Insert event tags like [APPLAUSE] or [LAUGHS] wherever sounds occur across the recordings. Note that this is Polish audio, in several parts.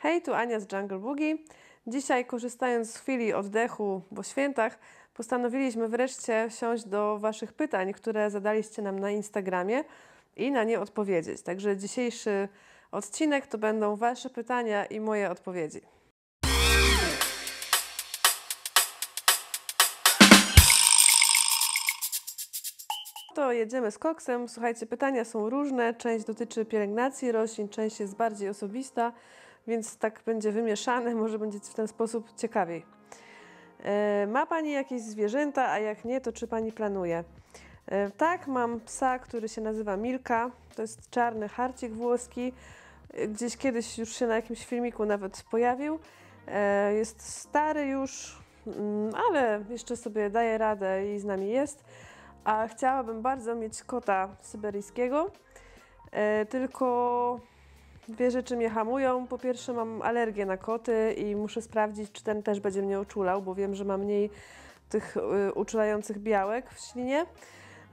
Hej, tu Ania z Jungle Boogie. Dzisiaj korzystając z chwili oddechu po świętach, postanowiliśmy wreszcie wsiąść do Waszych pytań, które zadaliście nam na Instagramie i na nie odpowiedzieć. Także dzisiejszy odcinek to będą Wasze pytania i moje odpowiedzi. To jedziemy z koksem. Słuchajcie, pytania są różne. Część dotyczy pielęgnacji roślin, część jest bardziej osobista, więc tak będzie wymieszane, może będzie w ten sposób ciekawiej. E, ma Pani jakieś zwierzęta, a jak nie, to czy Pani planuje? E, tak, mam psa, który się nazywa Milka. To jest czarny harcik włoski. E, Gdzieś kiedyś już się na jakimś filmiku nawet pojawił. Jest stary już, mm, ale jeszcze sobie daje radę i z nami jest. A chciałabym bardzo mieć kota syberyjskiego, tylko dwie rzeczy mnie hamują. Po pierwsze mam alergię na koty i muszę sprawdzić, czy ten też będzie mnie uczulał, bo wiem, że ma mniej tych y, uczulających białek w ślinie.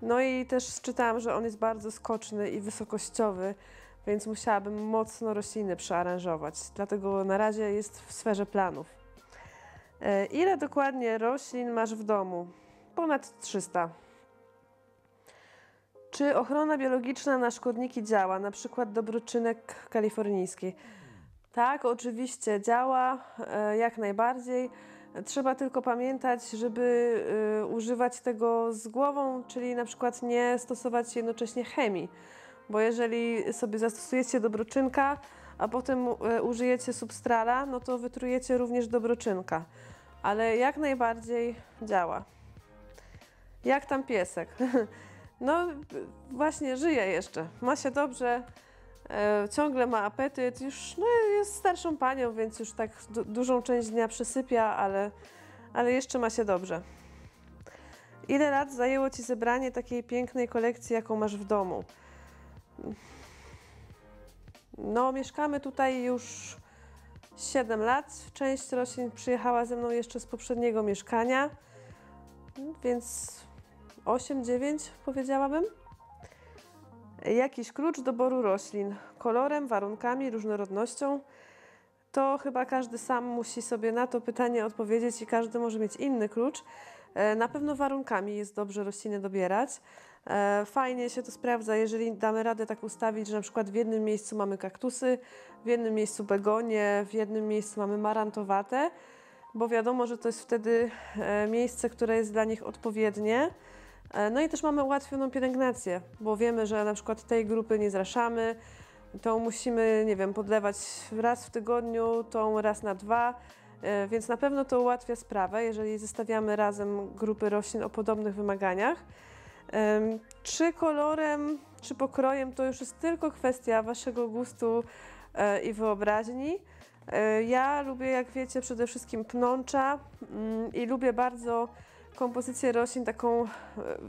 No i też czytałam, że on jest bardzo skoczny i wysokościowy, więc musiałabym mocno rośliny przearanżować. Dlatego na razie jest w sferze planów. E, Ile dokładnie roślin masz w domu? Ponad 300. Czy ochrona biologiczna na szkodniki działa, na przykład dobroczynek kalifornijski? Tak, oczywiście działa, e, jak najbardziej. Trzeba tylko pamiętać, żeby e, używać tego z głową, czyli na przykład nie stosować jednocześnie chemii, bo jeżeli sobie zastosujecie dobroczynka, a potem e, użyjecie substrala, no to wytrujecie również dobroczynka, ale jak najbardziej działa. Jak tam piesek? [LAUGHS] No właśnie żyje jeszcze, ma się dobrze, e, ciągle ma apetyt, już no, jest starszą panią, więc już tak du- dużą część dnia przysypia, ale, ale jeszcze ma się dobrze. Ile lat zajęło Ci zebranie takiej pięknej kolekcji, jaką masz w domu? No, mieszkamy tutaj już 7 lat. Część roślin przyjechała ze mną jeszcze z poprzedniego mieszkania, więc 8-9 powiedziałabym. Jakiś klucz doboru roślin. Kolorem, warunkami, różnorodnością. To chyba każdy sam musi sobie na to pytanie odpowiedzieć i każdy może mieć inny klucz. E, Na pewno warunkami jest dobrze rośliny dobierać. E, Fajnie się to sprawdza, jeżeli damy radę tak ustawić, że na przykład w jednym miejscu mamy kaktusy, w jednym miejscu begonie, w jednym miejscu mamy marantowate, bo wiadomo, że to jest wtedy e, miejsce, które jest dla nich odpowiednie. E, No i też mamy ułatwioną pielęgnację, bo wiemy, że na przykład tej grupy nie zraszamy, tą musimy, nie wiem, podlewać raz w tygodniu, tą raz na dwa, e, więc na pewno to ułatwia sprawę, jeżeli zestawiamy razem grupy roślin o podobnych wymaganiach. Czy kolorem, czy pokrojem to już jest tylko kwestia Waszego gustu e, i wyobraźni. Ja lubię, jak wiecie, przede wszystkim pnącza mm, i lubię bardzo kompozycję roślin taką e,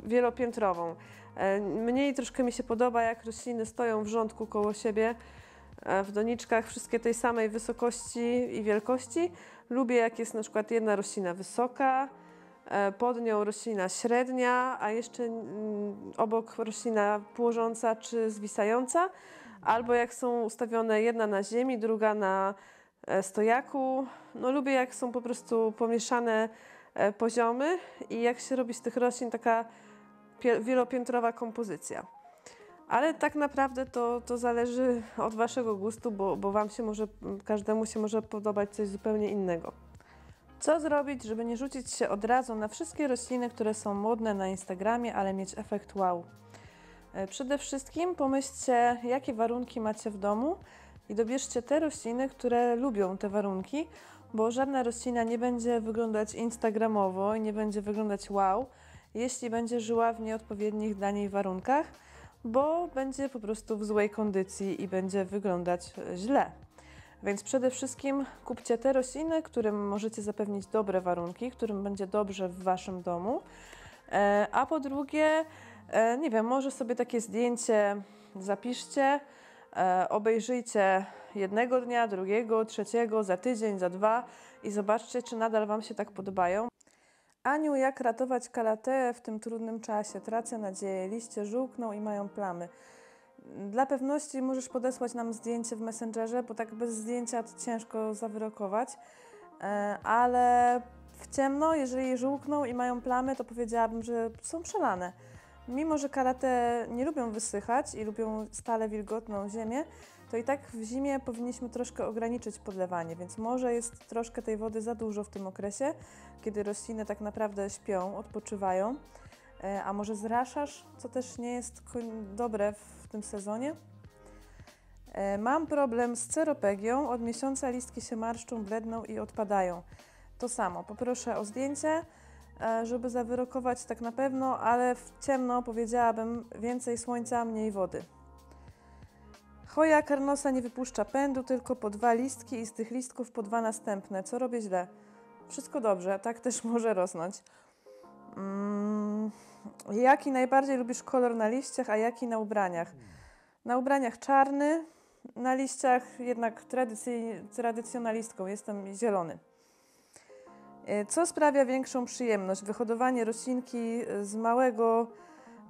wielopiętrową. E, Mniej troszkę mi się podoba, jak rośliny stoją w rządku koło siebie, e, w doniczkach, wszystkie tej samej wysokości i wielkości. Lubię, jak jest na przykład jedna roślina wysoka, pod nią roślina średnia, a jeszcze mm, obok roślina płożąca czy zwisająca, albo jak są ustawione jedna na ziemi, druga na stojaku. No, lubię, jak są po prostu pomieszane poziomy i jak się robi z tych roślin taka wielopiętrowa kompozycja. Ale tak naprawdę to, to zależy od Waszego gustu, bo, bo Wam się może, każdemu się może podobać coś zupełnie innego. Co zrobić, żeby nie rzucić się od razu na wszystkie rośliny, które są modne na Instagramie, ale mieć efekt wow? E, Przede wszystkim pomyślcie, jakie warunki macie w domu i dobierzcie te rośliny, które lubią te warunki, bo żadna roślina nie będzie wyglądać instagramowo i nie będzie wyglądać wow, jeśli będzie żyła w nieodpowiednich dla niej warunkach, bo będzie po prostu w złej kondycji i będzie wyglądać e, źle. Więc przede wszystkim kupcie te rośliny, którym możecie zapewnić dobre warunki, którym będzie dobrze w waszym domu. E, A po drugie, e, nie wiem, może sobie takie zdjęcie zapiszcie, obejrzyjcie jednego dnia, drugiego, trzeciego, za tydzień, za dwa i zobaczcie, czy nadal wam się tak podobają. Aniu, jak ratować kalateę w tym trudnym czasie? Tracę nadzieję, liście żółkną i mają plamy. Dla pewności możesz podesłać nam zdjęcie w Messengerze, bo tak bez zdjęcia to ciężko zawyrokować. E, ale w ciemno, jeżeli je żółkną i mają plamy, to powiedziałabym, że są przelane. Mimo, że karate nie lubią wysychać i lubią stale wilgotną ziemię, to i tak w zimie powinniśmy troszkę ograniczyć podlewanie, więc może jest troszkę tej wody za dużo w tym okresie, kiedy rośliny tak naprawdę śpią, odpoczywają. E, a może zraszasz, co też nie jest dobre w tym sezonie. E, mam problem z ceropegią. Od miesiąca listki się marszczą, bledną i odpadają. To samo. Poproszę o zdjęcie, e, żeby zawyrokować tak na pewno, ale w ciemno powiedziałabym więcej słońca, mniej wody. Choja karnosa nie wypuszcza pędu, tylko po dwa listki i z tych listków po dwa następne. Co robię źle? Wszystko dobrze, tak też [LAUGHS] może rosnąć. Mm, jaki najbardziej lubisz kolor na liściach, a jaki na ubraniach? Na ubraniach czarny, na liściach jednak tradycjonalistką jestem zielony. E, co sprawia większą przyjemność? Wyhodowanie roślinki z małego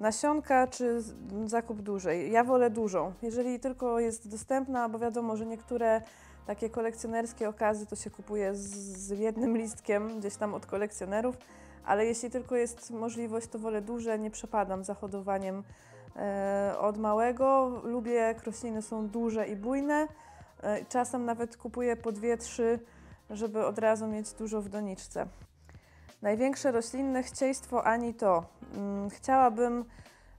nasionka czy zakup dużej? Ja wolę dużą. Jeżeli tylko jest dostępna, bo wiadomo, że niektóre takie kolekcjonerskie okazy to się kupuje z, z jednym listkiem gdzieś tam od kolekcjonerów, ale jeśli tylko jest możliwość, to wolę duże, nie przepadam za hodowaniem e, od małego. Lubię, rośliny są duże i bujne. E, czasem nawet kupuję po dwie, trzy, żeby od razu mieć dużo w doniczce. Największe roślinne chcieństwo ani to. Mm, chciałabym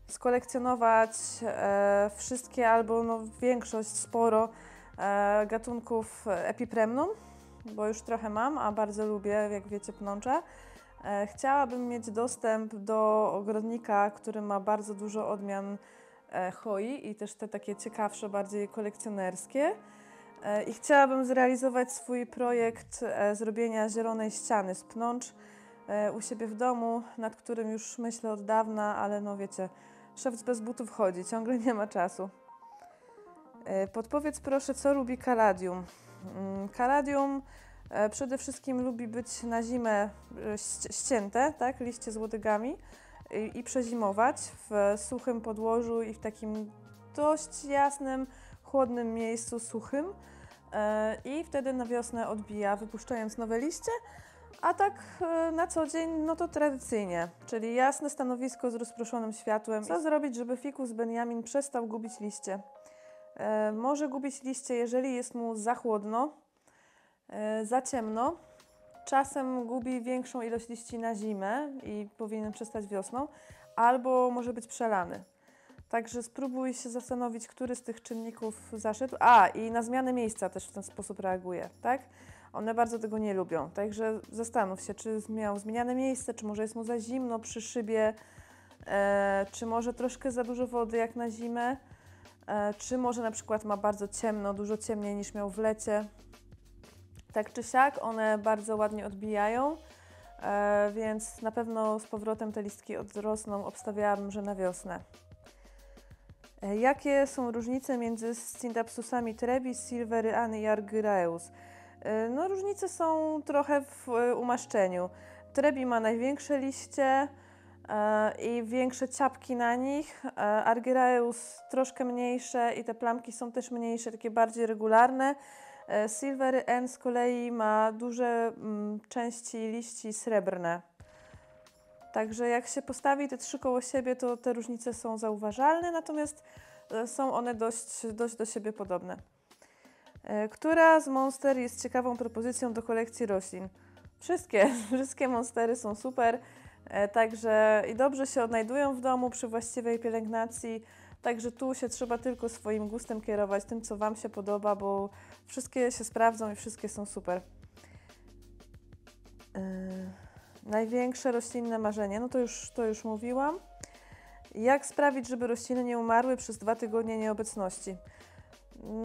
skolekcjonować e, wszystkie albo no, większość, sporo e, gatunków epipremnum, bo już trochę mam, a bardzo lubię, jak wiecie, pnącza. E, chciałabym mieć dostęp do ogrodnika, który ma bardzo dużo odmian e, hoi i też te takie ciekawsze, bardziej kolekcjonerskie. I chciałabym zrealizować swój projekt zrobienia zielonej ściany z pnącz u siebie w domu, nad którym już myślę od dawna, ale no wiecie, szef bez butów chodzi, ciągle nie ma czasu. Podpowiedz proszę, co lubi kaladium. Mm, kaladium E, przede wszystkim lubi być na zimę e, ścięte, tak, liście z łodygami i, przezimować w suchym podłożu i w takim dość jasnym, chłodnym miejscu, suchym. E, I wtedy na wiosnę odbija, wypuszczając nowe liście. A tak na co dzień, no to tradycyjnie, czyli jasne stanowisko z rozproszonym światłem. Co zrobić, żeby fikus Benjamin przestał gubić liście? może gubić liście, jeżeli jest mu za chłodno, E, za ciemno. Czasem gubi większą ilość liści na zimę i powinien przestać wiosną, albo może być przelany. Także spróbuj się zastanowić, który z tych czynników zaszedł. A, i na zmianę miejsca też w ten sposób reaguje, tak? One bardzo tego nie lubią. Także zastanów się, czy miał zmieniane miejsce, czy może jest mu za zimno przy szybie, e, czy może troszkę za dużo wody jak na zimę, e, czy może na przykład ma bardzo ciemno, dużo ciemniej niż miał w lecie. Tak czy siak, one bardzo ładnie odbijają, e, więc na pewno z powrotem te listki odrosną. Obstawiałabym, że na wiosnę. E, jakie są różnice między Scindapsusami trebis, silveryany i argyraeus? E, no, różnice są trochę w umaszczeniu. Trebi ma największe liście i większe ciapki na nich. Argyraeus troszkę mniejsze i te plamki są też mniejsze, takie bardziej regularne. E, Silver N z kolei ma duże mm, części liści srebrne. Także jak się postawi te trzy koło siebie, to te różnice są zauważalne, natomiast e, są one dość, dość do siebie podobne. E, która z monster jest ciekawą propozycją do kolekcji roślin? Wszystkie, [LAUGHS] wszystkie monstery są super, także i dobrze się odnajdują w domu przy właściwej pielęgnacji. Także tu się trzeba tylko swoim gustem kierować, tym co Wam się podoba, bo wszystkie się sprawdzą i wszystkie są super. Yy, największe roślinne marzenie, no to już, to już mówiłam. Jak sprawić, żeby rośliny nie umarły przez dwa tygodnie nieobecności?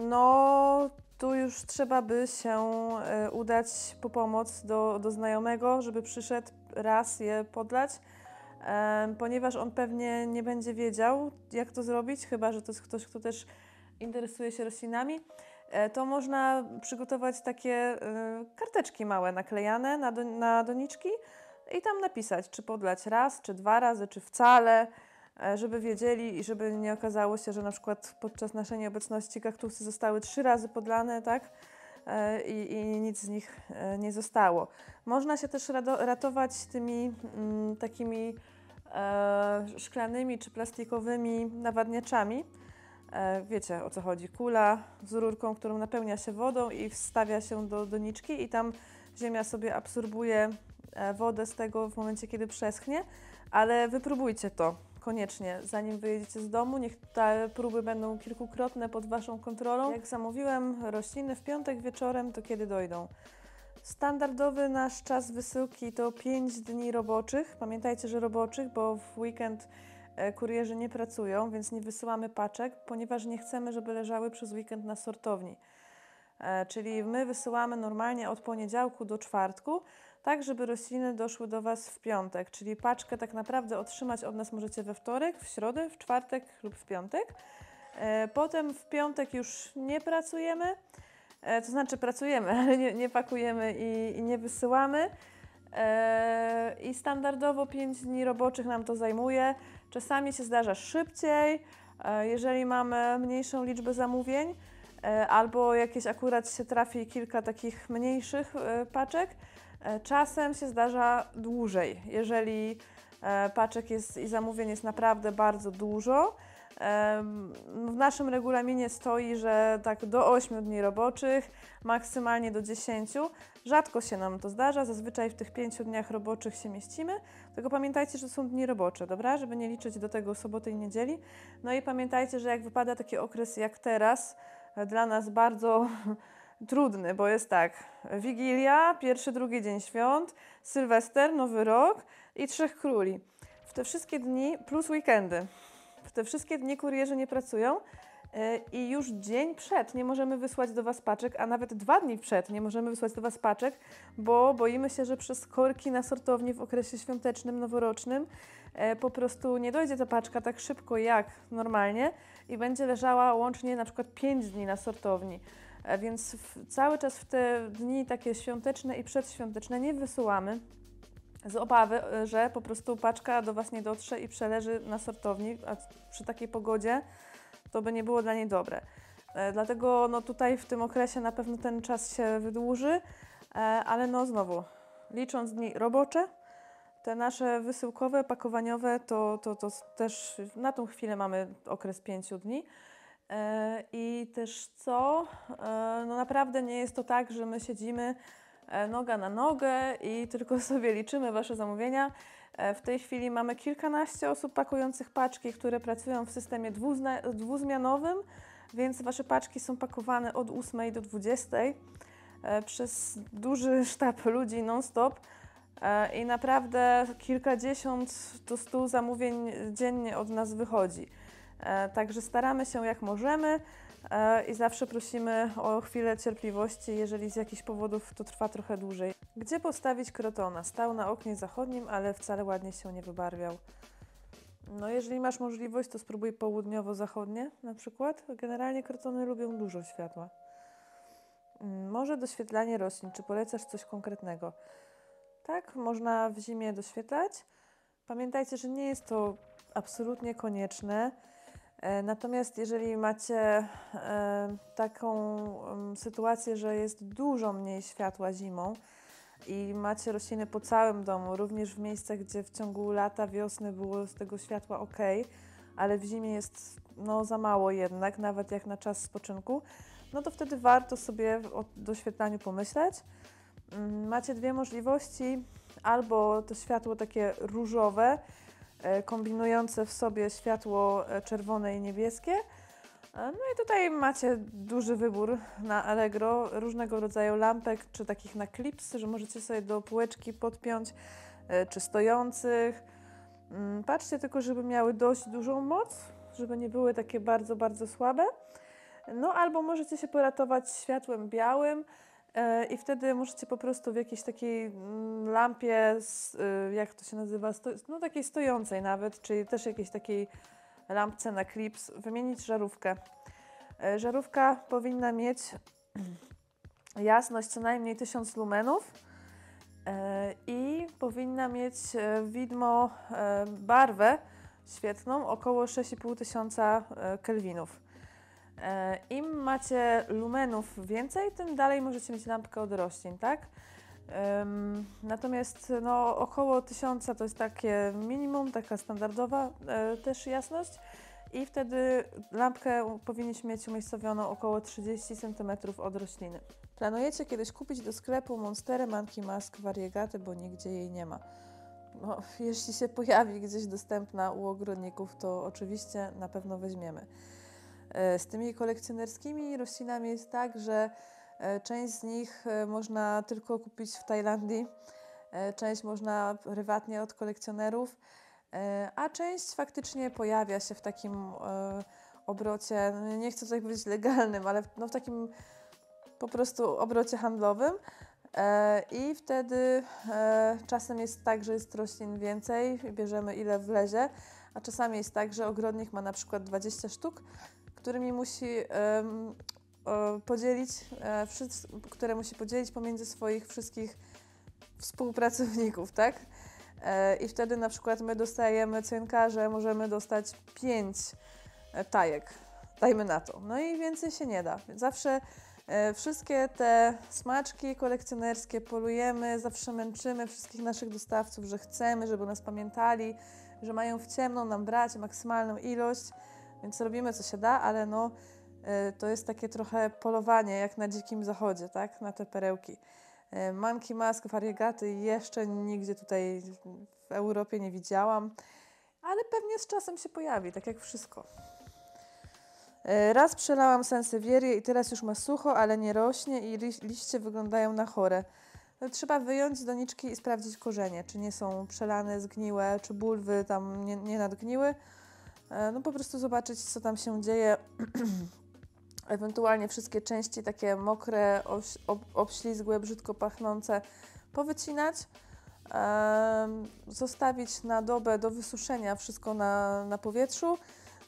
No, tu już trzeba by się y, udać po pomoc do, do znajomego, żeby przyszedł raz je podlać ponieważ on pewnie nie będzie wiedział, jak to zrobić, chyba że to jest ktoś, kto też interesuje się roślinami, e, to można przygotować takie e, karteczki małe naklejane na, na doniczki i tam napisać, czy podlać raz, czy dwa razy, czy wcale. E, żeby wiedzieli i żeby nie okazało się, że na przykład podczas naszej nieobecności kaktusy zostały trzy razy podlane, tak? E, I, i nic z nich e, nie zostało. Można się też ratować tymi mm, takimi e, szklanymi czy plastikowymi nawadniaczami. E, wiecie o co chodzi. Kula z rurką, którą napełnia się wodą i wstawia się do doniczki i tam ziemia sobie absorbuje wodę z tego w momencie, kiedy przeschnie, ale wypróbujcie to koniecznie, zanim wyjedziecie z domu. Niech te próby będą kilkukrotne pod Waszą kontrolą. Jak zamówiłem rośliny w piątek wieczorem, to kiedy dojdą? Standardowy nasz czas wysyłki to 5 dni roboczych. Pamiętajcie, że roboczych, bo w weekend e, kurierzy nie pracują, więc nie wysyłamy paczek, ponieważ nie chcemy, żeby leżały przez weekend na sortowni. E, Czyli my wysyłamy normalnie od poniedziałku do czwartku, tak żeby rośliny doszły do Was w piątek. Czyli paczkę tak naprawdę otrzymać od nas możecie we wtorek, w środę, w czwartek lub w piątek. E, Potem w piątek już nie pracujemy, e, to znaczy pracujemy, [LAUGHS] ale nie, nie pakujemy i, i nie wysyłamy. E, I standardowo 5 dni roboczych nam to zajmuje. Czasami się zdarza szybciej, jeżeli mamy mniejszą liczbę zamówień, albo jakieś akurat się trafi kilka takich mniejszych paczek. E, Czasem się zdarza dłużej, jeżeli e, paczek jest i zamówień jest naprawdę bardzo dużo. W naszym regulaminie stoi, że tak do 8 dni roboczych, maksymalnie do 10. Rzadko się nam to zdarza, zazwyczaj w tych 5 dniach roboczych się mieścimy. Tylko pamiętajcie, że są dni robocze, dobra? Żeby nie liczyć do tego soboty i niedzieli. No i pamiętajcie, że jak wypada taki okres jak teraz, e, dla nas bardzo trudny, bo jest tak, Wigilia, pierwszy, drugi dzień świąt, Sylwester, Nowy Rok i Trzech Króli. W te wszystkie dni, plus weekendy, w te wszystkie dni kurierzy nie pracują e, i już dzień przed nie możemy wysłać do Was paczek, a nawet dwa dni przed nie możemy wysłać do Was paczek, bo boimy się, że przez korki na sortowni w okresie świątecznym, noworocznym e, po prostu nie dojdzie ta paczka tak szybko jak normalnie i będzie leżała łącznie na przykład 5 dni na sortowni. E, Więc w, cały czas w te dni takie świąteczne i przedświąteczne nie wysyłamy z obawy, e, że po prostu paczka do Was nie dotrze i przeleży na sortowni, a przy takiej pogodzie to by nie było dla niej dobre. E, Dlatego no, tutaj w tym okresie na pewno ten czas się wydłuży, ale no znowu, licząc dni robocze, te nasze wysyłkowe, pakowaniowe, to, to, to też na tą chwilę mamy okres 5 dni. E, I też co? E, No naprawdę nie jest to tak, że my siedzimy e, noga na nogę i tylko [LAUGHS] sobie liczymy Wasze zamówienia. W tej chwili mamy kilkanaście osób pakujących paczki, które pracują w systemie dwuzmianowym, więc Wasze paczki są pakowane od 8 do 20 e, przez duży [LAUGHS] sztab ludzi non-stop. I naprawdę kilkadziesiąt do stu zamówień dziennie od nas wychodzi. E, Także staramy się jak możemy e, i zawsze prosimy o chwilę cierpliwości, jeżeli z jakichś powodów to trwa trochę dłużej. Gdzie postawić krotona? Stał na oknie zachodnim, ale wcale ładnie się nie wybarwiał. No, jeżeli masz możliwość, to spróbuj południowo-zachodnie na przykład. Generalnie krotony lubią dużo światła. Mm, Może doświetlanie roślin. Czy polecasz coś konkretnego? Tak, można w zimie doświetlać. Pamiętajcie, że nie jest to absolutnie konieczne. E, Natomiast jeżeli macie e, taką sytuację, że jest dużo mniej światła zimą i macie rośliny po całym domu, również w miejscach, gdzie w ciągu lata, wiosny było z tego światła ok, ale w zimie jest no, za mało jednak, nawet jak na czas spoczynku, no to wtedy warto sobie o doświetlaniu pomyśleć. Mm, Macie dwie możliwości, albo to światło takie różowe, kombinujące w sobie światło e, czerwone i niebieskie. E, No i tutaj macie duży wybór na Allegro różnego rodzaju lampek, czy takich na klips, że możecie sobie do półeczki podpiąć, e, czy stojących. Mm, Patrzcie tylko, żeby miały dość dużą moc, żeby nie były takie bardzo, bardzo słabe. No albo możecie się poratować światłem białym, E, I wtedy możecie po prostu w jakiejś takiej mm, lampie, y, jak to się nazywa, no takiej stojącej nawet, czyli też jakiejś takiej lampce na klips, wymienić żarówkę. E, Żarówka powinna mieć [CLEARS THROAT] jasność co najmniej 1000 lumenów e, i powinna mieć e, widmo, e, barwę świetną, około 6,5 tysiąca e, kelwinów. E, Im macie lumenów więcej, tym dalej możecie mieć lampkę od roślin, tak? Natomiast no, około 1000 to jest takie minimum, taka standardowa e, też jasność. I wtedy lampkę powinniśmy mieć umiejscowioną około 30 cm od rośliny. Planujecie kiedyś kupić do sklepu Monsterę Manki Mask Variegatę, bo nigdzie jej nie ma. No, jeśli się pojawi gdzieś dostępna u ogrodników, to oczywiście na pewno weźmiemy. E, Z tymi kolekcjonerskimi roślinami jest tak, że e, część z nich e, można tylko kupić w Tajlandii, część można prywatnie od kolekcjonerów, a część faktycznie pojawia się w takim obrocie, no nie chcę tutaj powiedzieć legalnym, ale no w takim po prostu obrocie handlowym. I wtedy czasem jest tak, że jest roślin więcej, bierzemy ile wlezie, a czasami jest tak, że ogrodnik ma na przykład 20 sztuk, którymi musi e, podzielić, e, które musi podzielić pomiędzy swoich wszystkich współpracowników, [LAUGHS] tak? E, I wtedy na przykład my dostajemy cynkarze, możemy dostać 5 tajek, dajmy na to. No i więcej się nie da. Zawsze e, wszystkie te smaczki kolekcjonerskie polujemy, zawsze męczymy wszystkich naszych dostawców, że chcemy, żeby nas pamiętali, że mają w ciemną nam brać maksymalną ilość, więc robimy co się da, ale no e, to jest takie trochę polowanie jak na dzikim zachodzie, tak, na te perełki. E, Monkey Mask, wariegaty jeszcze nigdzie tutaj w Europie nie widziałam, ale pewnie z czasem się pojawi, tak jak wszystko. E, Raz przelałam sensywierię i teraz już ma sucho, ale nie rośnie i liś- liście wyglądają na chore. No, Trzeba wyjąć z doniczki i sprawdzić korzenie, czy nie są przelane, zgniłe, czy bulwy tam nie, nie nadgniły. E, No po prostu zobaczyć, co tam się dzieje. [CLEARS THROAT] Ewentualnie wszystkie części takie mokre, oś, ob, obślizgłe, brzydko pachnące powycinać. Zostawić na dobę do wysuszenia wszystko na, na powietrzu.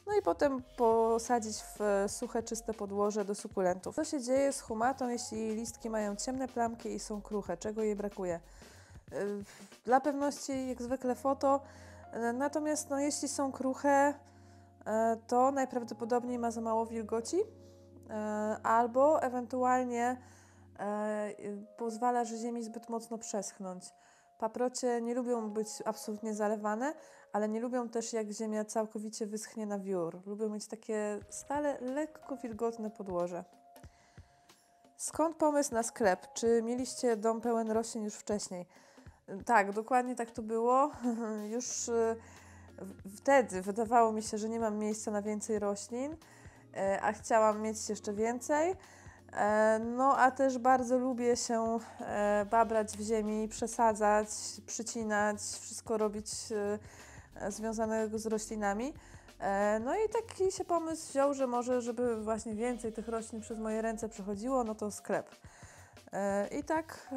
No i potem posadzić w suche, czyste podłoże do sukulentów. Co się dzieje z humatą, jeśli listki mają ciemne plamki i są kruche? Czego jej brakuje? Dla pewności, jak zwykle, foto. E, Natomiast no, jeśli są kruche, e, to najprawdopodobniej ma za mało wilgoci e, albo ewentualnie pozwala, że ziemi zbyt mocno przeschnąć. Paprocie nie lubią być absolutnie zalewane, ale nie lubią też jak ziemia całkowicie wyschnie na wiór. Lubią mieć takie stale lekko wilgotne podłoże. Skąd pomysł na sklep? Czy mieliście dom pełen roślin już wcześniej? Tak, dokładnie tak to było. [LAUGHS] już y, wtedy wydawało mi się, że nie mam miejsca na więcej roślin, e, a chciałam mieć jeszcze więcej. E, No, a też bardzo lubię się e, babrać w ziemi, przesadzać, przycinać, wszystko robić związanego z roślinami. No i taki się pomysł wziął, że może, żeby właśnie więcej tych roślin przez moje ręce przechodziło, no to sklep. I tak.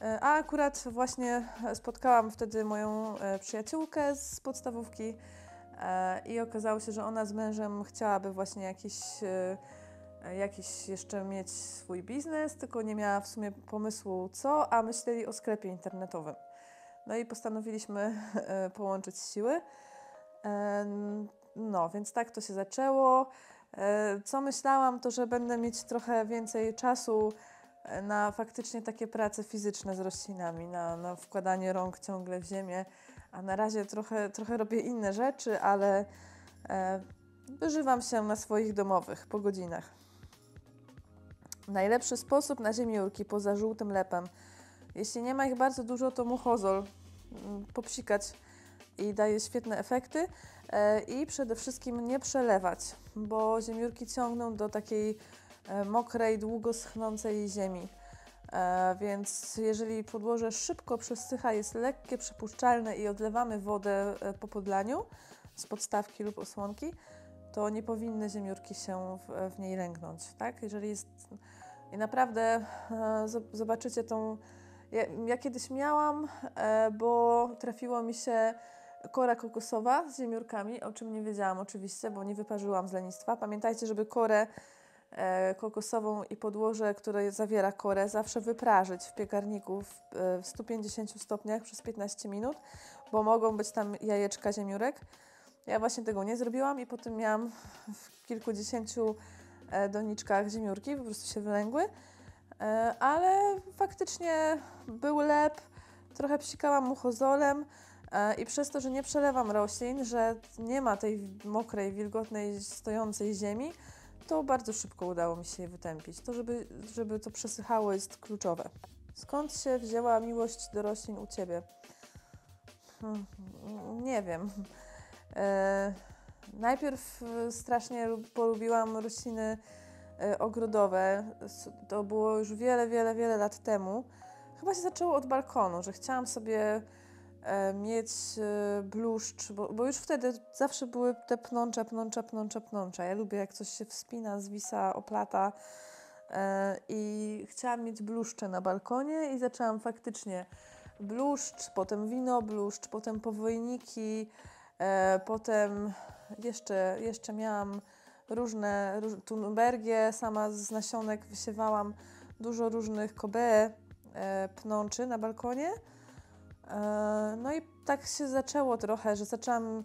E, e, A akurat właśnie spotkałam wtedy moją e, przyjaciółkę z podstawówki e, i okazało się, że ona z mężem chciałaby właśnie jakiś, e, e, jakiś jeszcze mieć swój biznes, tylko nie miała w sumie pomysłu co, a myśleli o sklepie internetowym. No i postanowiliśmy e, połączyć siły. E, No, więc tak to się zaczęło. E, Co myślałam, to że będę mieć trochę więcej czasu e, na faktycznie takie prace fizyczne z roślinami, na, na wkładanie rąk ciągle w ziemię, a na razie trochę, trochę robię inne rzeczy, ale e, wyżywam się na swoich domowych po godzinach. Najlepszy sposób na ziemiórki poza żółtym lepem. Jeśli nie ma ich bardzo dużo, to muchozol. mm, Popsikać i daje świetne efekty. E, I przede wszystkim nie przelewać, bo ziemiórki ciągną do takiej mokrej, długo schnącej ziemi. E, Więc jeżeli podłoże szybko przesycha, jest lekkie, przepuszczalne i odlewamy wodę e, po podlaniu z podstawki lub osłonki, to nie powinny ziemiórki się w, w niej lęknąć. Tak? Jeżeli jest. I naprawdę e, zob- zobaczycie tą. Ja, ja kiedyś miałam, e, bo trafiło mi się kora kokosowa z ziemiórkami, o czym nie wiedziałam oczywiście, bo nie wyparzyłam z lenistwa. Pamiętajcie, żeby korę e, kokosową i podłoże, które zawiera korę, zawsze wyprażyć w piekarniku w, e, w 150 stopniach przez 15 minut, bo mogą być tam jajeczka ziemiórek. Ja właśnie tego nie zrobiłam i potem miałam w kilkudziesięciu e, doniczkach ziemiórki, po prostu się wylęgły. E, ale faktycznie był lep, trochę psikałam muchozolem e, i przez to, że nie przelewam roślin, że nie ma tej mokrej, wilgotnej, stojącej ziemi, to bardzo szybko udało mi się wytępić. To, żeby, żeby to przesychało jest kluczowe. Skąd się wzięła miłość do roślin u Ciebie? Hmm, nie wiem. E, najpierw strasznie polubiłam rośliny E, ogrodowe. To było już wiele, wiele, wiele lat temu. Chyba się zaczęło od balkonu, że chciałam sobie e, mieć e, bluszcz, bo, bo, już wtedy zawsze były te pnącza, pnącza, pnącza, pnącza. Ja lubię jak coś się wspina, zwisa, oplata i chciałam mieć bluszcze na balkonie i zaczęłam faktycznie bluszcz, potem wino bluszcz, potem powojniki, potem jeszcze, jeszcze miałam różne, róż, tunbergie, sama z nasionek wysiewałam dużo różnych kobe e, pnączy na balkonie. E, no i tak się zaczęło trochę, że zaczęłam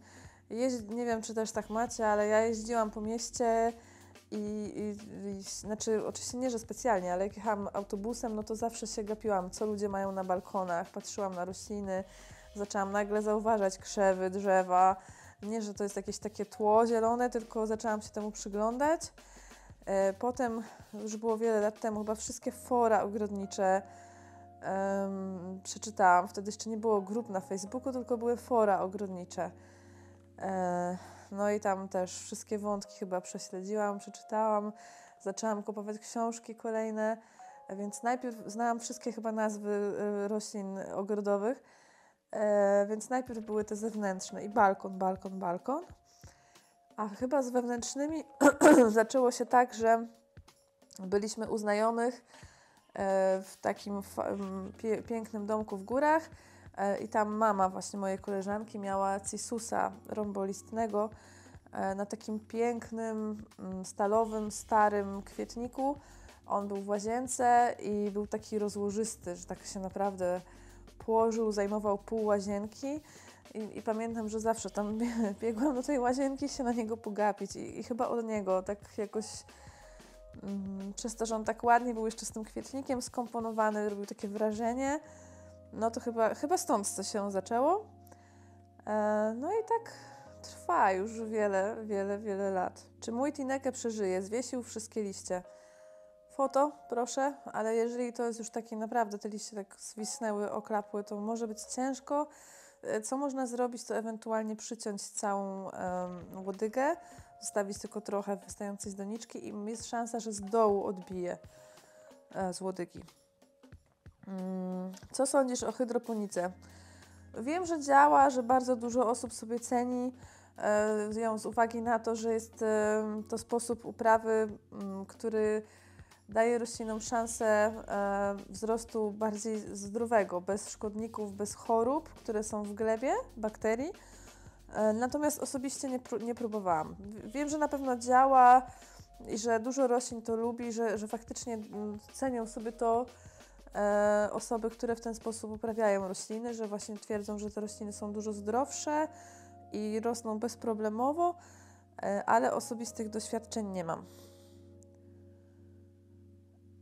jeździć, nie wiem czy też tak macie, ale ja jeździłam po mieście i, i, i, znaczy oczywiście nie, że specjalnie, ale jak jechałam autobusem, no to zawsze się gapiłam, co ludzie mają na balkonach, patrzyłam na rośliny, zaczęłam nagle zauważać krzewy, drzewa, nie, że to jest jakieś takie tło zielone, tylko zaczęłam się temu przyglądać. E, potem, już było wiele lat temu, chyba wszystkie fora ogrodnicze um, przeczytałam. Wtedy jeszcze nie było grup na Facebooku, tylko były fora ogrodnicze. E, no i tam też wszystkie wątki chyba prześledziłam, przeczytałam. Zaczęłam kupować książki kolejne, więc najpierw znałam wszystkie chyba nazwy e, roślin ogrodowych E, więc najpierw były te zewnętrzne i balkon, balkon, balkon. A chyba z wewnętrznymi [CLEARS THROAT] zaczęło się tak, że byliśmy u znajomych w takim pięknym domku w górach e, i tam mama właśnie mojej koleżanki miała cisusa rąbolistnego e, na takim pięknym, stalowym, starym kwietniku. On był w łazience i był taki rozłożysty, że tak się naprawdę położył, zajmował pół łazienki. I, I, pamiętam, że zawsze tam [LAUGHS] biegłam do tej łazienki się na niego pogapić i, i chyba od niego tak jakoś przez to, że on tak ładnie był jeszcze z tym kwietnikiem skomponowany, robił takie wrażenie, no to chyba, chyba stąd to się zaczęło. E, no i tak trwa już wiele, wiele, wiele lat. Czy mój Tineke przeżyje? Zwiesił wszystkie liście foto, proszę, ale jeżeli to jest już takie naprawdę, te liście tak zwisnęły, oklapły, to może być ciężko. E, co można zrobić, to ewentualnie przyciąć całą um, łodygę, zostawić tylko trochę wystającej z doniczki i jest szansa, że z dołu odbije e, z łodygi. Mm, co sądzisz o hydroponice? Wiem, że działa, że bardzo dużo osób sobie ceni e, ją z uwagi na to, że jest e, to sposób uprawy, mm, który daje roślinom szansę e, wzrostu bardziej zdrowego, bez szkodników, bez chorób, które są w glebie, bakterii. E, natomiast osobiście nie, pró nie próbowałam. Wiem, że na pewno działa i że dużo roślin to lubi, że, że faktycznie mm, cenią sobie to e, osoby, które w ten sposób uprawiają rośliny, że właśnie twierdzą, że te rośliny są dużo zdrowsze i rosną bezproblemowo, e, ale osobistych doświadczeń nie mam.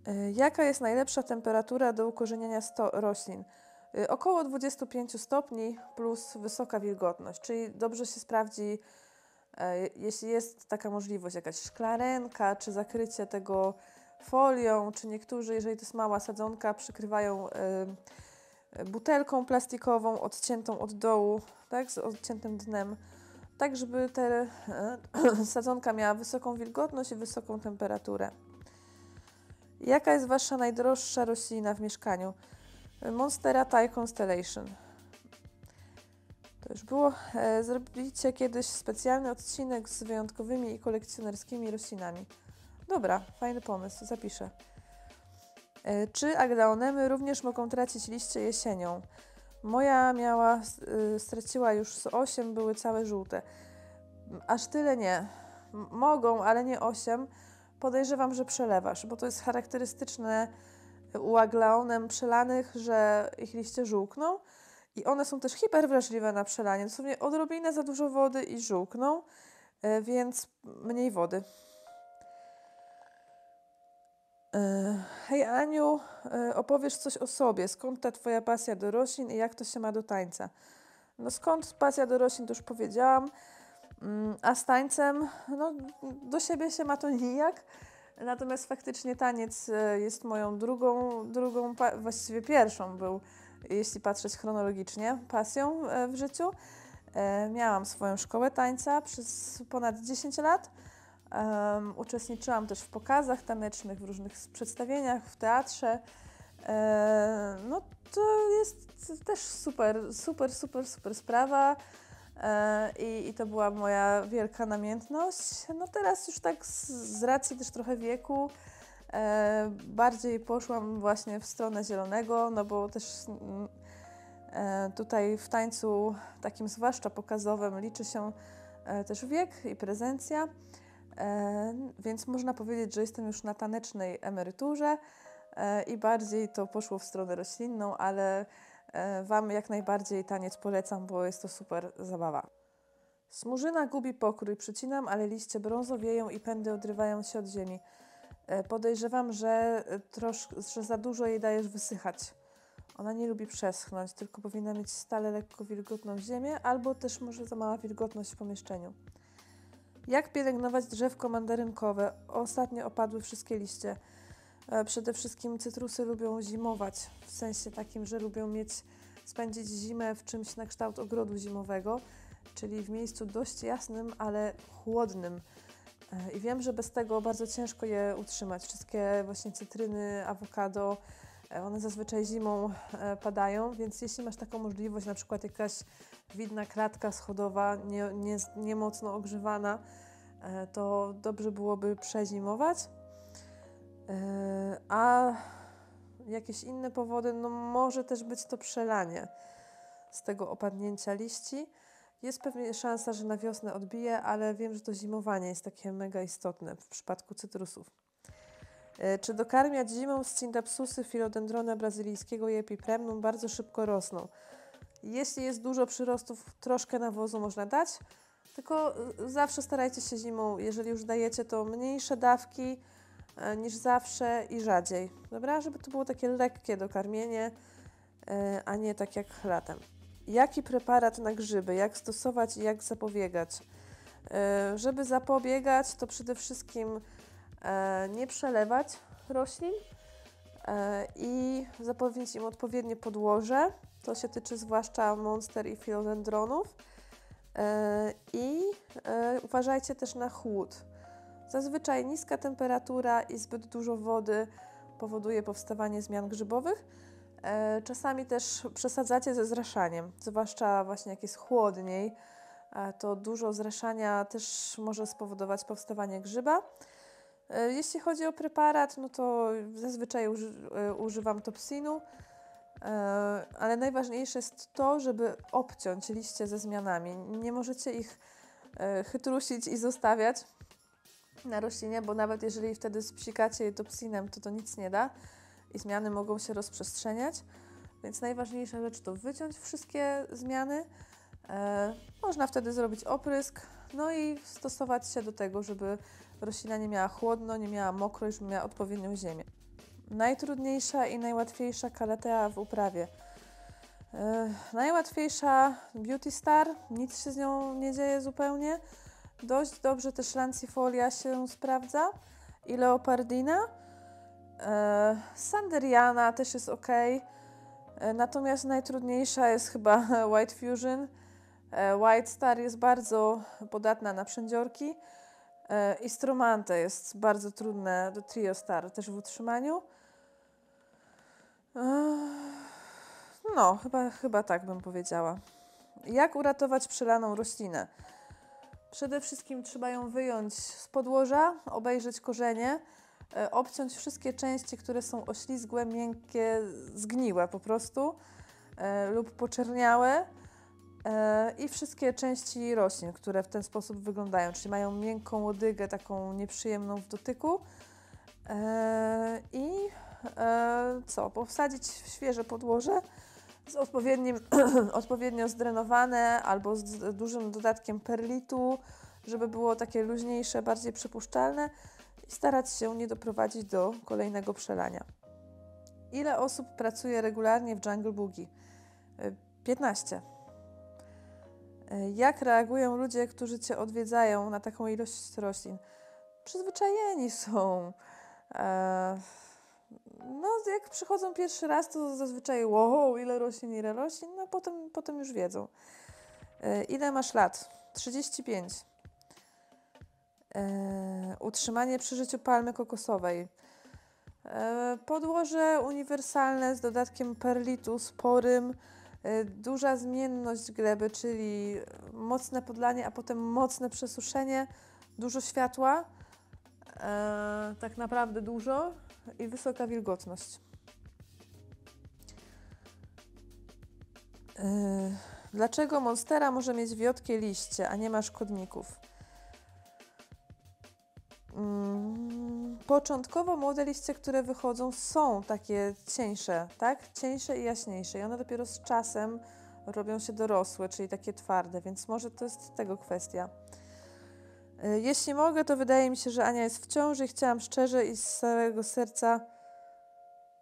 E, jaka jest najlepsza temperatura do ukorzeniania roślin? E, około 25 stopni plus wysoka wilgotność, czyli dobrze się sprawdzi, e, jeśli jest taka możliwość, jakaś szklarenka, czy zakrycie tego folią, czy niektórzy, jeżeli to jest mała sadzonka, przykrywają butelką plastikową odciętą od dołu, tak, z odciętym dnem, tak żeby ta [CLEARS THROAT] sadzonka miała wysoką wilgotność i wysoką temperaturę. Jaka jest Wasza najdroższa roślina w mieszkaniu? Monstera Thai Constellation. To już było. E, zrobicie kiedyś specjalny odcinek z wyjątkowymi i kolekcjonerskimi roślinami. Dobra, fajny pomysł, zapiszę. E, czy aglaonemy również mogą tracić liście jesienią? Moja miała, y, straciła już z 8, były całe żółte. Aż tyle nie. Mogą, ale nie 8 podejrzewam, że przelewasz, bo to jest charakterystyczne u aglaonem przelanych, że ich liście żółkną i one są też hiperwrażliwe na przelanie. Dosłownie odrobinę za dużo wody i żółkną, e, więc mniej wody. E, hej Aniu, e, opowiesz coś o sobie. Skąd ta Twoja pasja do roślin i jak to się ma do tańca? No skąd pasja do roślin, to już powiedziałam. Mm, a z tańcem, no do siebie się ma to nijak. Natomiast faktycznie taniec e, jest moją drugą, drugą właściwie pierwszą był, jeśli patrzeć chronologicznie, pasją w życiu. Miałam swoją szkołę tańca przez ponad 10 lat. Uczestniczyłam też w pokazach tanecznych, w różnych przedstawieniach, w teatrze. E, no to jest też super, super, super, super sprawa. E, i, I to była moja wielka namiętność. No teraz już tak z, z racji też trochę wieku e, bardziej poszłam właśnie w stronę zielonego, no bo też mm, e, tutaj w tańcu takim zwłaszcza pokazowym liczy się e, też wiek i prezencja. E, więc można powiedzieć, że jestem już na tanecznej emeryturze e, i bardziej to poszło w stronę roślinną, ale Wam jak najbardziej taniec polecam, bo jest to super zabawa. Smurzyna gubi pokrój, przycinam, ale liście brązowieją i pędy odrywają się od ziemi. Podejrzewam, że, trosz, że za dużo jej dajesz wysychać. Ona nie lubi przeschnąć, tylko powinna mieć stale lekko wilgotną ziemię, albo też może za mała wilgotność w pomieszczeniu. Jak pielęgnować drzewko mandarynkowe? Ostatnio opadły wszystkie liście. E, przede wszystkim cytrusy lubią zimować, w sensie takim, że lubią mieć, spędzić zimę w czymś na kształt ogrodu zimowego, czyli w miejscu dość jasnym, ale chłodnym. E, I wiem, że bez tego bardzo ciężko je utrzymać. Wszystkie właśnie cytryny, awokado, e, one zazwyczaj zimą padają, więc jeśli masz taką możliwość, na przykład jakaś widna kratka schodowa, nie, nie, nie mocno ogrzewana, to dobrze byłoby przezimować. E, a jakieś inne powody, no może też być to przelanie z tego opadnięcia liści. Jest pewnie szansa, że na wiosnę odbije, ale wiem, że to zimowanie jest takie mega istotne w przypadku cytrusów. E, czy dokarmiać zimą z Cindapsusy philodendrona brazylijskiego i epipremnum bardzo szybko rosną? Jeśli jest dużo przyrostów, troszkę nawozu można dać, tylko y, zawsze starajcie się zimą, jeżeli już dajecie, to mniejsze dawki e, niż zawsze i rzadziej. Dobra, żeby to było takie lekkie dokarmienie, e, a nie tak jak latem. Jaki preparat na grzyby, jak stosować i jak zapobiegać? E, żeby zapobiegać, to przede wszystkim nie przelewać roślin i zapewnić im odpowiednie podłoże to się tyczy zwłaszcza monster i philodendronów. E, I e, uważajcie też na chłód. Zazwyczaj niska temperatura i zbyt dużo wody powoduje powstawanie zmian grzybowych. E, czasami też przesadzacie ze zraszaniem, zwłaszcza właśnie jak jest chłodniej, to dużo zraszania też może spowodować powstawanie grzyba. Jeśli chodzi o preparat, no to zazwyczaj używam topsinu. E, ale najważniejsze jest to, żeby obciąć liście ze zmianami. Nie możecie ich e, chytrusić i zostawiać na roślinie, bo nawet jeżeli wtedy spsikacie je topsinem, to to nic nie da i zmiany mogą się rozprzestrzeniać. Więc najważniejsza rzecz to wyciąć wszystkie zmiany. E, można wtedy zrobić oprysk, no i stosować się do tego, żeby roślina nie miała chłodno, nie miała mokro, już miała odpowiednią ziemię. Najtrudniejsza i najłatwiejsza kalatea w uprawie. Yy, najłatwiejsza Beauty Star, nic się z nią nie dzieje zupełnie. Dość dobrze też Lancifolia się sprawdza i Leopardina. Yy, Sanderiana też jest ok. Yy, natomiast najtrudniejsza jest chyba [LAUGHS] White Fusion. White Star jest bardzo podatna na przędziorki. I jest bardzo trudne do Trio Star też w utrzymaniu. No, chyba, chyba tak bym powiedziała. Jak uratować przelaną roślinę? Przede wszystkim trzeba ją wyjąć z podłoża, obejrzeć korzenie, e, obciąć wszystkie części, które są oślizgłe, miękkie, zgniłe po prostu e, lub poczerniałe. E, I wszystkie części roślin, które w ten sposób wyglądają, czyli mają miękką łodygę, taką nieprzyjemną w dotyku. I co? Powsadzić w świeże podłoże z odpowiednim, [CLEARS THROAT] odpowiednio zdrenowane albo z dużym dodatkiem perlitu, żeby było takie luźniejsze, bardziej przypuszczalne i starać się nie doprowadzić do kolejnego przelania. Ile osób pracuje regularnie w Jungle Boogie? 15. Jak reagują ludzie, którzy Cię odwiedzają na taką ilość roślin? Przyzwyczajeni są. No, jak przychodzą pierwszy raz, to zazwyczaj wow, ile roślin, ile roślin, no potem, potem już wiedzą. Ile masz lat? 35. Utrzymanie przy życiu palmy kokosowej. Podłoże uniwersalne z dodatkiem perlitu sporym E, duża zmienność gleby, czyli mocne podlanie, a potem mocne przesuszenie, dużo światła, e, tak naprawdę dużo i wysoka wilgotność. E, dlaczego monstera może mieć wiotkie liście, a nie ma szkodników? Mm, początkowo młode liście, które wychodzą, są takie cieńsze, tak? Cieńsze i jaśniejsze. I one dopiero z czasem robią się dorosłe, czyli takie twarde, więc może to jest tego kwestia. Y, jeśli mogę, to wydaje mi się, że Ania jest w ciąży i chciałam szczerze i z całego serca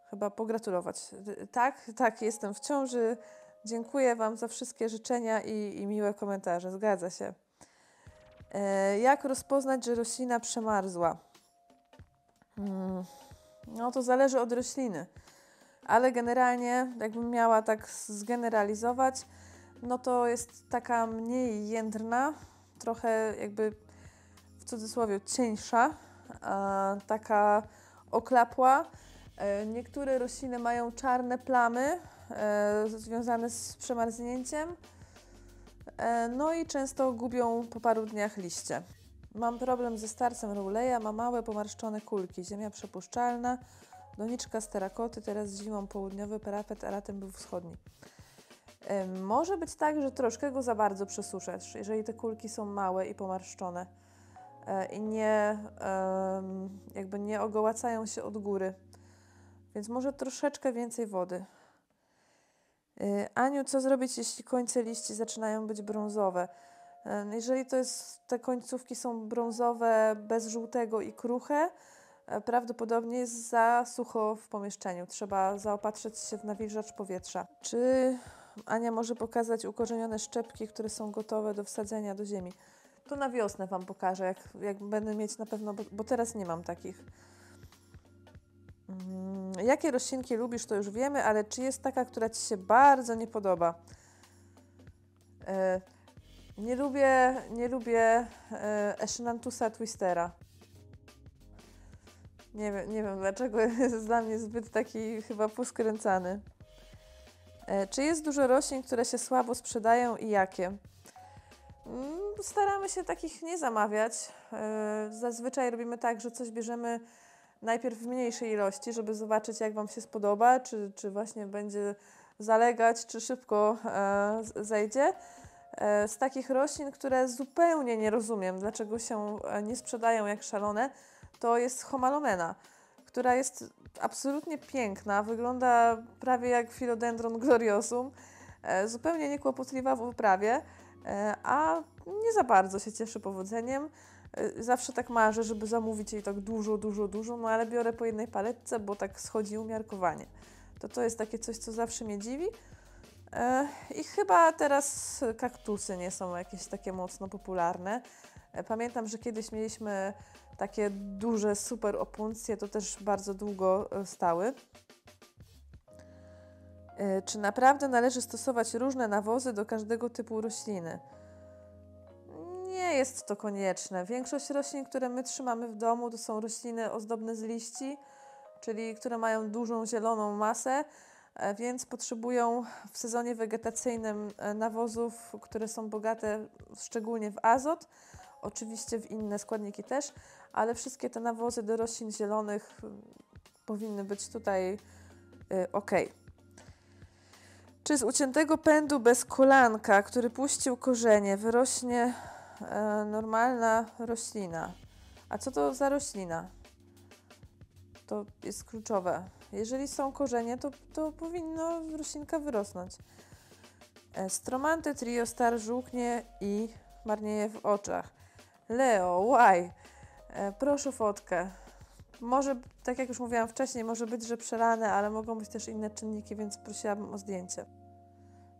chyba pogratulować. Y, tak, tak, jestem w ciąży. Dziękuję Wam za wszystkie życzenia i, i miłe komentarze. Zgadza się. E, jak rozpoznać, że roślina przemarzła? Hmm, no to zależy od rośliny, ale generalnie, jakbym miała tak zgeneralizować, no to jest taka mniej jędrna, trochę jakby cudzysłowie cieńsza, taka oklapła. E, niektóre rośliny mają czarne plamy e, związane z przemarznięciem E, no i często gubią po paru dniach liście. Mam problem ze starcem Rowleya, ma małe pomarszczone kulki, ziemia przepuszczalna, doniczka z terakoty, teraz zimą południowy parapet, a latem był wschodni. Może być tak, że troszkę go za bardzo przesuszasz, jeżeli te kulki są małe i pomarszczone i nie, jakby nie ogołacają się od góry. Więc może troszeczkę więcej wody. Y, Aniu, co zrobić, jeśli końce liści zaczynają być brązowe? Y, jeżeli to jest, te końcówki są brązowe, bez żółtego i kruche, y, prawdopodobnie jest za sucho w pomieszczeniu. Trzeba zaopatrzyć się w nawilżacz powietrza. Czy Ania może pokazać ukorzenione szczepki, które są gotowe do wsadzenia do ziemi? To na wiosnę Wam pokażę, jak, jak będę mieć na pewno, bo, bo teraz nie mam takich. Mm, jakie roślinki lubisz, to już wiemy, ale czy jest taka, która Ci się bardzo nie podoba? E, nie lubię, nie lubię e, twistera. Nie wiem, nie wiem dlaczego jest dla mnie zbyt taki chyba poskręcany. E, czy jest dużo roślin, które się słabo sprzedają i jakie? Mm, staramy się takich nie zamawiać. Zazwyczaj robimy tak, że coś bierzemy najpierw w mniejszej ilości, żeby zobaczyć, jak Wam się spodoba, czy, czy właśnie będzie zalegać, czy szybko e, zejdzie. E, z takich roślin, które zupełnie nie rozumiem, dlaczego się e, nie sprzedają jak szalone, to jest homalomena, która jest absolutnie piękna, wygląda prawie jak philodendron gloriosum, e, zupełnie niekłopotliwa w uprawie, e, a nie za bardzo się cieszy powodzeniem. Y, zawsze tak marzę, żeby zamówić jej tak dużo, dużo, dużo, no ale biorę po jednej paletce, bo tak schodzi umiarkowanie. To to jest takie coś, co zawsze mnie dziwi. E, I chyba teraz kaktusy nie są jakieś takie mocno popularne. E, pamiętam, że kiedyś mieliśmy takie duże, super opuncje, to też bardzo długo e, stały. Czy naprawdę należy stosować różne nawozy do każdego typu rośliny? nie jest to konieczne. Większość roślin, które my trzymamy w domu, to są rośliny ozdobne z liści, czyli które mają dużą zieloną masę, e, więc potrzebują w sezonie wegetacyjnym e, nawozów, które są bogate szczególnie w azot, oczywiście w inne składniki też, ale wszystkie te nawozy do roślin zielonych powinny być tutaj e, ok. Czy z uciętego pędu bez kolanka, który puścił korzenie, wyrośnie e, normalna roślina? A co to za roślina? To jest kluczowe. Jeżeli są korzenie, to, to powinno roślinka wyrosnąć. E, Stromanty trio star żółknie i marnieje w oczach. Leo, why? E, proszę fotkę. Może, tak jak już mówiłam wcześniej, może być, że przelane, ale mogą być też inne czynniki, więc prosiłabym o zdjęcie.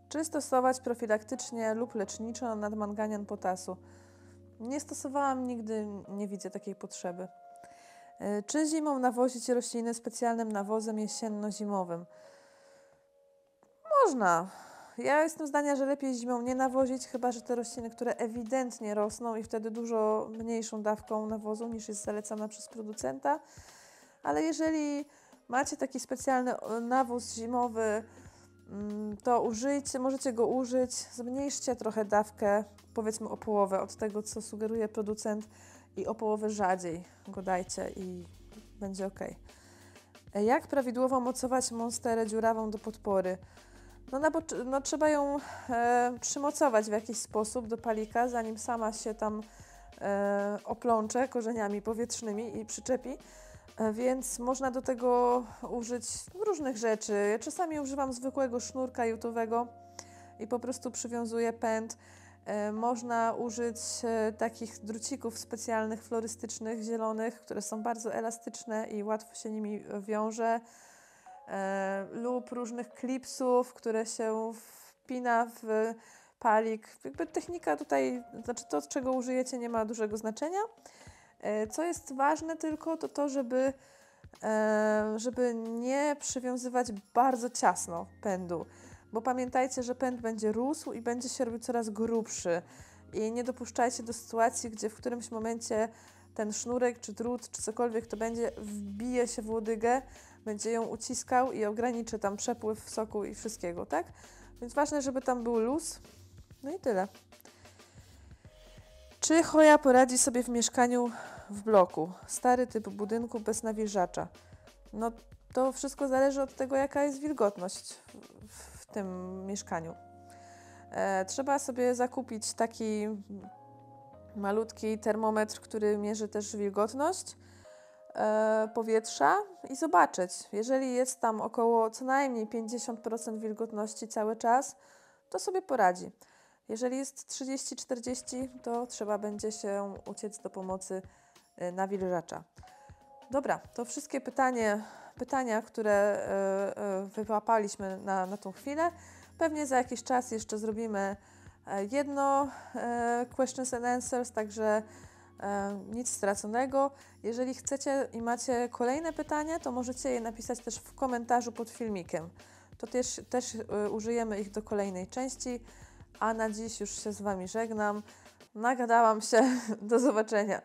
Czy stosować profilaktycznie lub leczniczo nadmanganian potasu? Nie stosowałam nigdy, nie widzę takiej potrzeby. E, Czy zimą nawozić rośliny specjalnym nawozem jesienno-zimowym? Można. Ja jestem zdania, że lepiej zimą nie nawozić, chyba że te rośliny, które ewidentnie rosną i wtedy dużo mniejszą dawką nawozu niż jest zalecana przez producenta. Ale jeżeli macie taki specjalny o, nawóz zimowy, mm, to użyjcie, możecie go użyć, zmniejszcie trochę dawkę, powiedzmy o połowę od tego, co sugeruje producent i o połowę rzadziej go dajcie i będzie ok. Jak prawidłowo mocować monsterę dziurawą do podpory? No, poc- no trzeba ją e, przymocować w jakiś sposób do palika, zanim sama się tam e, oplącze korzeniami powietrznymi i przyczepi. E, Więc można do tego użyć różnych rzeczy. Ja czasami używam zwykłego sznurka jutowego i po prostu przywiązuję pęd. E, Można użyć e, takich drucików specjalnych, florystycznych, zielonych, które są bardzo elastyczne i łatwo się nimi wiąże. E, lub różnych klipsów, które się wpina w palik. Jakby technika tutaj, znaczy to, czego użyjecie, nie ma dużego znaczenia. E, Co jest ważne tylko, to to, żeby, e, żeby nie przywiązywać bardzo ciasno pędu, bo pamiętajcie, że pęd będzie rósł i będzie się robił coraz grubszy i nie dopuszczajcie do sytuacji, gdzie w którymś momencie ten sznurek, czy drut, czy cokolwiek to będzie, wbije się w łodygę, będzie ją uciskał i ograniczy tam przepływ soku i wszystkiego, tak? Więc ważne, żeby tam był luz. No i tyle. Czy choja poradzi sobie w mieszkaniu w bloku? Stary typ budynku bez nawilżacza. No to wszystko zależy od tego, jaka jest wilgotność w, w tym mieszkaniu. E, trzeba sobie zakupić taki malutki termometr, który mierzy też wilgotność powietrza i zobaczyć. Jeżeli jest tam około co najmniej 50% wilgotności cały czas, to sobie poradzi. Jeżeli jest 30-40, to trzeba będzie się uciec do pomocy e, nawilżacza. Dobra, to wszystkie pytanie, pytania, które e, e, wyłapaliśmy na, na tą chwilę. Pewnie za jakiś czas jeszcze zrobimy e, jedno e, questions and answers, także e, nic straconego. Jeżeli chcecie i macie kolejne pytania, to możecie je napisać też w komentarzu pod filmikiem. To też, też e, użyjemy ich do kolejnej części. A na dziś już się z Wami żegnam. Nagadałam się. [LAUGHS] Do zobaczenia.